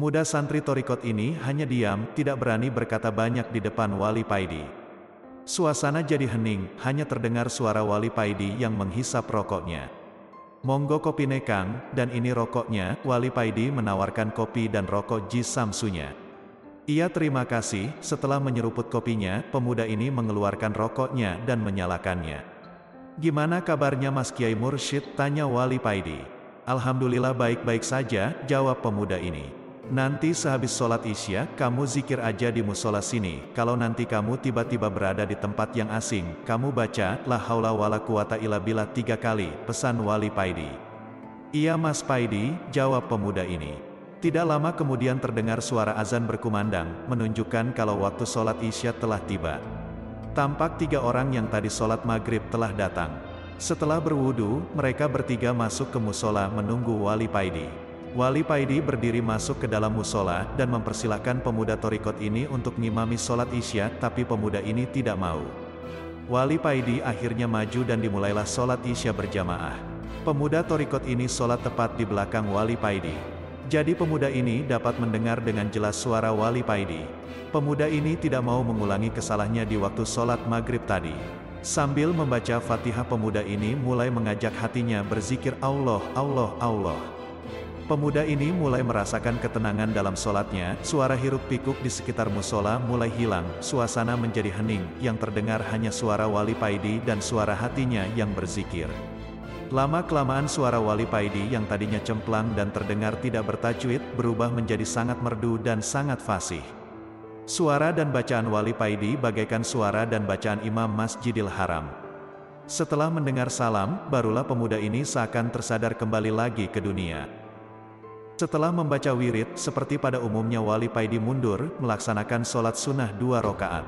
Pemuda santri Torikot ini hanya diam, tidak berani berkata banyak di depan Wali Paidi. Suasana jadi hening, hanya terdengar suara Wali Paidi yang menghisap rokoknya. Monggo kopi nekang, dan ini rokoknya, Wali Paidi menawarkan kopi dan rokok Jis Samsunya. Ia terima kasih, setelah menyeruput kopinya, pemuda ini mengeluarkan rokoknya dan menyalakannya. Gimana kabarnya Mas Kiai Mursyid? Tanya Wali Paidi. Alhamdulillah baik-baik saja, jawab pemuda ini. Nanti sehabis sholat isya, kamu zikir aja di musola sini. Kalau nanti kamu tiba-tiba berada di tempat yang asing, kamu baca, La haula wala quwata illa billah tiga kali, pesan Wali Paidi. Iya mas Paidi, jawab pemuda ini. Tidak lama kemudian terdengar suara azan berkumandang, menunjukkan kalau waktu sholat isya telah tiba. Tampak tiga orang yang tadi sholat maghrib telah datang. Setelah berwudu, mereka bertiga masuk ke musola menunggu Wali Paidi. Wali Paidi berdiri masuk ke dalam musola dan mempersilahkan pemuda Torikot ini untuk ngimami sholat isya, tapi pemuda ini tidak mau. Wali Paidi akhirnya maju dan dimulailah sholat isya berjamaah. Pemuda Torikot ini sholat tepat di belakang Wali Paidi. Jadi pemuda ini dapat mendengar dengan jelas suara Wali Paidi. Pemuda ini tidak mau mengulangi kesalahannya di waktu sholat maghrib tadi. Sambil membaca fatihah pemuda ini mulai mengajak hatinya berzikir Allah, Allah, Allah. Pemuda ini mulai merasakan ketenangan dalam sholatnya, suara hiruk pikuk di sekitar musola mulai hilang, suasana menjadi hening, yang terdengar hanya suara wali paidi dan suara hatinya yang berzikir. Lama-kelamaan suara wali paidi yang tadinya cemplang dan terdengar tidak bertajwid, berubah menjadi sangat merdu dan sangat fasih. Suara dan bacaan wali paidi bagaikan suara dan bacaan imam Masjidil Haram. Setelah mendengar salam, barulah pemuda ini seakan tersadar kembali lagi ke dunia. Setelah membaca wirid, seperti pada umumnya Wali Paidi mundur, melaksanakan sholat sunnah dua rokaat.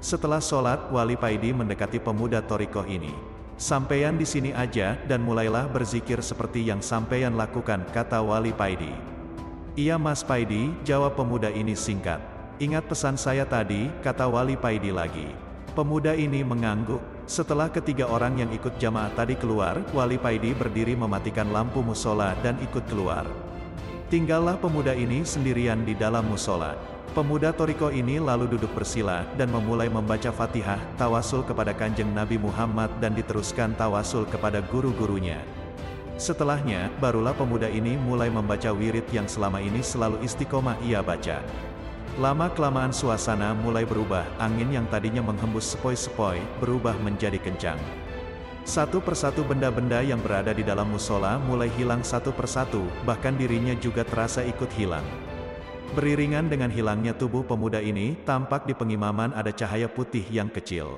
Setelah sholat, Wali Paidi mendekati pemuda Torikoh ini. Sampaian di sini aja, dan mulailah berzikir seperti yang sampaian lakukan, kata Wali Paidi. Iya Mas Paidi, jawab pemuda ini singkat. Ingat pesan saya tadi, kata Wali Paidi lagi. Pemuda ini mengangguk. Setelah ketiga orang yang ikut jamaah tadi keluar, Wali Paidi berdiri mematikan lampu musola dan ikut keluar. Tinggallah pemuda ini sendirian di dalam musola. Pemuda Toriko ini lalu duduk bersila, dan memulai membaca fatihah, tawasul kepada kanjeng Nabi Muhammad dan diteruskan tawasul kepada guru-gurunya. Setelahnya, barulah pemuda ini mulai membaca wirid yang selama ini selalu istiqomah ia baca. Lama-kelamaan suasana mulai berubah, angin yang tadinya menghembus sepoi-sepoi, berubah menjadi kencang. Satu persatu benda-benda yang berada di dalam musola mulai hilang satu persatu, bahkan dirinya juga terasa ikut hilang. Beriringan dengan hilangnya tubuh pemuda ini, tampak di pengimaman ada cahaya putih yang kecil.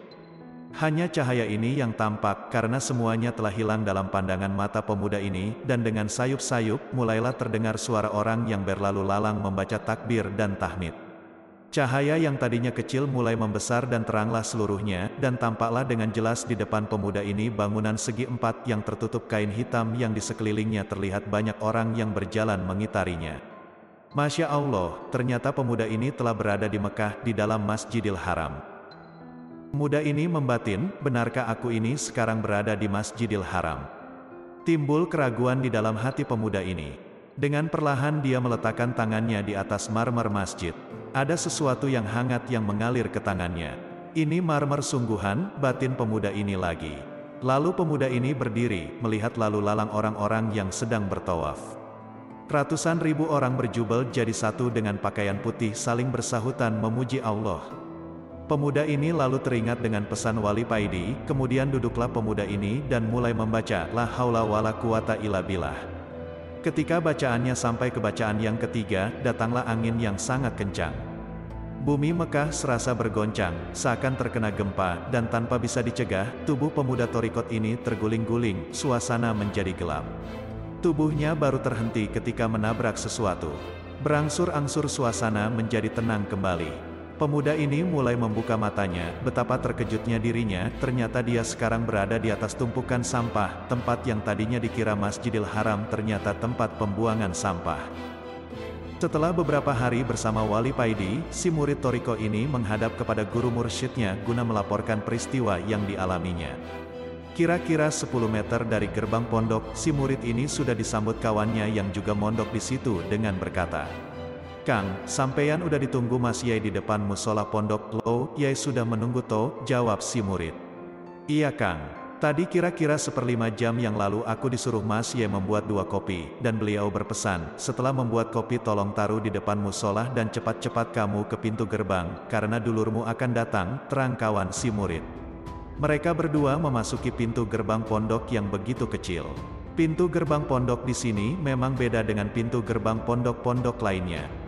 Hanya cahaya ini yang tampak, karena semuanya telah hilang dalam pandangan mata pemuda ini, dan dengan sayup-sayup, mulailah terdengar suara orang yang berlalu lalang membaca takbir dan tahmid. Cahaya yang tadinya kecil mulai membesar dan teranglah seluruhnya, dan tampaklah dengan jelas di depan pemuda ini bangunan segi empat yang tertutup kain hitam yang di sekelilingnya terlihat banyak orang yang berjalan mengitarinya. Masya Allah, ternyata pemuda ini telah berada di Mekah, di dalam Masjidil Haram. Pemuda ini membatin, benarkah aku ini sekarang berada di Masjidil Haram? Timbul keraguan di dalam hati pemuda ini. Dengan perlahan dia meletakkan tangannya di atas marmer masjid. Ada sesuatu yang hangat yang mengalir ke tangannya. Ini marmer sungguhan, batin pemuda ini lagi. Lalu pemuda ini berdiri, melihat lalu lalang orang-orang yang sedang bertawaf. Ratusan ribu orang berjubel jadi satu dengan pakaian putih saling bersahutan memuji Allah. Pemuda ini lalu teringat dengan pesan Wali Paidi, kemudian duduklah pemuda ini dan mulai membaca, La haula wala quwata illa billah. Ketika bacaannya sampai ke bacaan yang ketiga, datanglah angin yang sangat kencang. Bumi Mekah serasa bergoncang, seakan terkena gempa, dan tanpa bisa dicegah, tubuh pemuda Torikot ini terguling-guling, suasana menjadi gelap. Tubuhnya baru terhenti ketika menabrak sesuatu. Berangsur-angsur suasana menjadi tenang kembali. Pemuda ini mulai membuka matanya, betapa terkejutnya dirinya, ternyata dia sekarang berada di atas tumpukan sampah, tempat yang tadinya dikira Masjidil Haram ternyata tempat pembuangan sampah. Setelah beberapa hari bersama Wali Paidi, si murid Toriko ini menghadap kepada guru mursyidnya guna melaporkan peristiwa yang dialaminya. Kira-kira 10 meter dari gerbang pondok, si murid ini sudah disambut kawannya yang juga mondok di situ dengan berkata, Kang, sampeyan udah ditunggu Mas Yai di depan musola pondok lo, Yai sudah menunggu to, jawab si murid. Iya Kang, tadi kira-kira seperlima jam yang lalu aku disuruh Mas Yai membuat dua kopi, dan beliau berpesan, setelah membuat kopi tolong taruh di depan musola dan cepat-cepat kamu ke pintu gerbang, karena dulurmu akan datang, terang kawan si murid. Mereka berdua memasuki pintu gerbang pondok yang begitu kecil. Pintu gerbang pondok di sini memang beda dengan pintu gerbang pondok-pondok lainnya.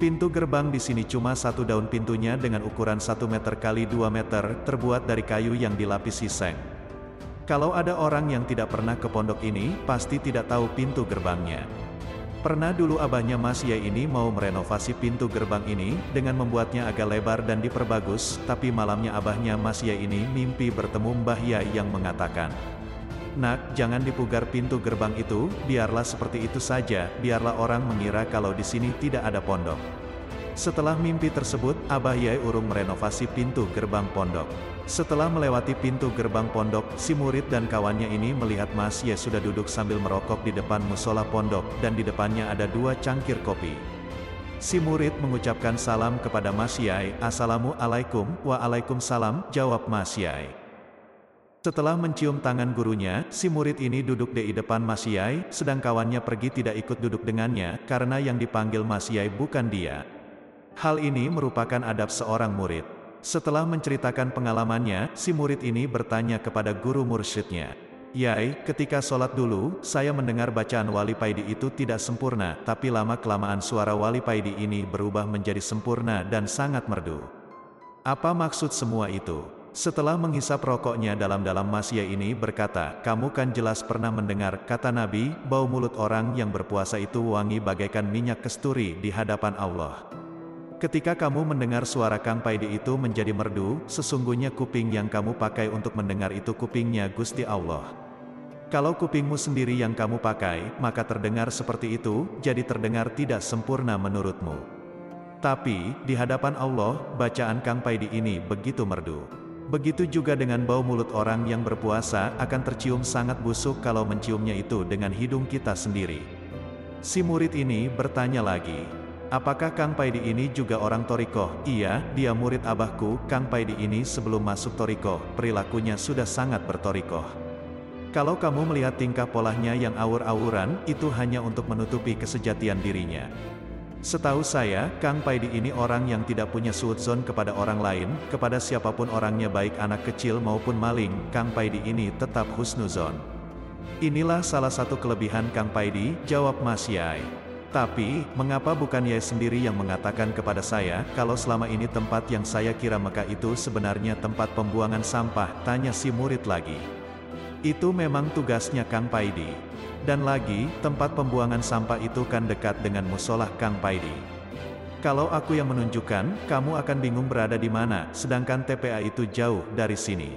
Pintu gerbang di sini cuma satu daun pintunya dengan ukuran 1 meter kali 2 meter, terbuat dari kayu yang dilapisi seng. Kalau ada orang yang tidak pernah ke pondok ini, pasti tidak tahu pintu gerbangnya. Pernah dulu abahnya Mas Yai ini mau merenovasi pintu gerbang ini, dengan membuatnya agak lebar dan diperbagus, tapi malamnya abahnya Mas Yai ini mimpi bertemu Mbah Yai yang mengatakan, Nak, jangan dipugar pintu gerbang itu, biarlah seperti itu saja, biarlah orang mengira kalau di sini tidak ada pondok. Setelah mimpi tersebut, Abah Yai urung merenovasi pintu gerbang pondok. Setelah melewati pintu gerbang pondok, si murid dan kawannya ini melihat Mas Yai sudah duduk sambil merokok di depan musola pondok, dan di depannya ada dua cangkir kopi. Si murid mengucapkan salam kepada Mas Yai, Assalamualaikum, Waalaikumsalam, jawab Mas Yai. Setelah mencium tangan gurunya, si murid ini duduk di depan Mas Yai, sedang kawannya pergi tidak ikut duduk dengannya, karena yang dipanggil Mas Yai bukan dia. Hal ini merupakan adab seorang murid. Setelah menceritakan pengalamannya, si murid ini bertanya kepada guru mursyidnya. Yai, ketika sholat dulu, saya mendengar bacaan Wali Paidi itu tidak sempurna, tapi lama-kelamaan suara Wali Paidi ini berubah menjadi sempurna dan sangat merdu. Apa maksud semua itu? Setelah menghisap rokoknya dalam-dalam Masya ini berkata, kamu kan jelas pernah mendengar, kata Nabi, bau mulut orang yang berpuasa itu wangi bagaikan minyak kesturi di hadapan Allah. Ketika kamu mendengar suara Kang Paidi itu menjadi merdu, sesungguhnya kuping yang kamu pakai untuk mendengar itu kupingnya Gusti Allah. Kalau kupingmu sendiri yang kamu pakai, maka terdengar seperti itu, jadi terdengar tidak sempurna menurutmu. Tapi, di hadapan Allah, bacaan Kang Paidi ini begitu merdu. Begitu juga dengan bau mulut orang yang berpuasa akan tercium sangat busuk kalau menciumnya itu dengan hidung kita sendiri. Si murid ini bertanya lagi, apakah Kang Paidi ini juga orang Toriko? Iya, dia murid abahku, Kang Paidi ini sebelum masuk Toriko, perilakunya sudah sangat bertoriko. Kalau kamu melihat tingkah polanya yang awur-awuran, itu hanya untuk menutupi kesejatian dirinya. Setahu saya, Kang Paidi ini orang yang tidak punya suudzon kepada orang lain, kepada siapa pun orangnya baik anak kecil maupun maling, Kang Paidi ini tetap husnuzon. Inilah salah satu kelebihan Kang Paidi, jawab Mas Yai. Tapi, mengapa bukan Yai sendiri yang mengatakan kepada saya, kalau selama ini tempat yang saya kira Mekah itu sebenarnya tempat pembuangan sampah, tanya si murid lagi. Itu memang tugasnya Kang Paidi. Dan lagi, tempat pembuangan sampah itu kan dekat dengan musola Kang Paidi. Kalau aku yang menunjukkan, kamu akan bingung berada di mana, sedangkan TPA itu jauh dari sini.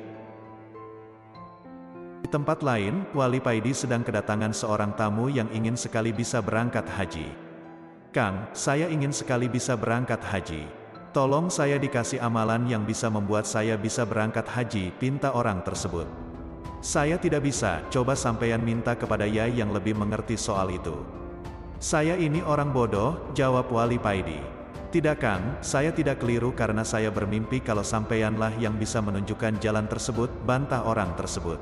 Di tempat lain, Wali Paidi sedang kedatangan seorang tamu yang ingin sekali bisa berangkat haji. Kang, saya ingin sekali bisa berangkat haji. Tolong saya dikasih amalan yang bisa membuat saya bisa berangkat haji, pinta orang tersebut. Saya tidak bisa, coba sampeyan minta kepada Yai yang lebih mengerti soal itu. Saya ini orang bodoh, jawab Wali Paidi. Tidak Kang, saya tidak keliru karena saya bermimpi kalau sampeyanlah yang bisa menunjukkan jalan tersebut, bantah orang tersebut.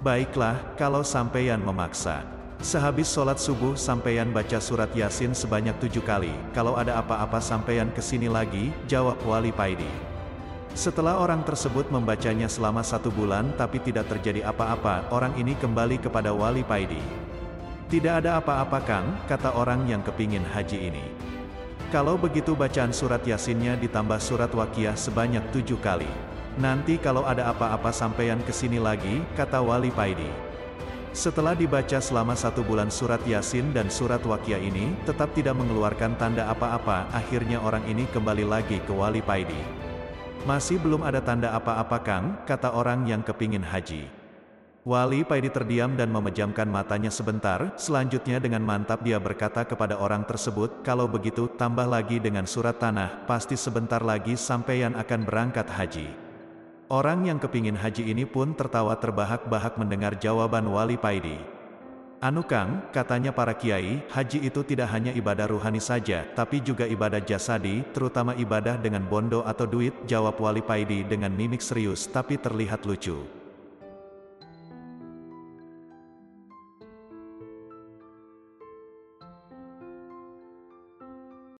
Baiklah, kalau sampeyan memaksa. Sehabis sholat subuh sampeyan baca surat Yasin sebanyak tujuh kali, kalau ada apa-apa sampeyan ke sini lagi, jawab Wali Paidi. Setelah orang tersebut membacanya selama satu bulan tapi tidak terjadi apa-apa, orang ini kembali kepada Wali Paidi. Tidak ada apa-apa Kang, kata orang yang kepingin haji ini. Kalau begitu bacaan surat Yasinnya ditambah surat Wakiyah sebanyak tujuh kali. Nanti kalau ada apa-apa sampeyan ke sini lagi, kata Wali Paidi. Setelah dibaca selama satu bulan surat Yasin dan surat Wakiyah ini, tetap tidak mengeluarkan tanda apa-apa, akhirnya orang ini kembali lagi ke Wali Paidi. Masih belum ada tanda apa-apa Kang, kata orang yang kepingin haji. Wali Paidi terdiam dan memejamkan matanya sebentar, selanjutnya dengan mantap dia berkata kepada orang tersebut, kalau begitu tambah lagi dengan surat tanah, pasti sebentar lagi sampeyan akan berangkat haji. Orang yang kepingin haji ini pun tertawa terbahak-bahak mendengar jawaban Wali Paidi. Anu Kang, katanya para kiai, haji itu tidak hanya ibadah ruhani saja, tapi juga ibadah jasadi, terutama ibadah dengan bondo atau duit, jawab Wali Paidi dengan mimik serius tapi terlihat lucu.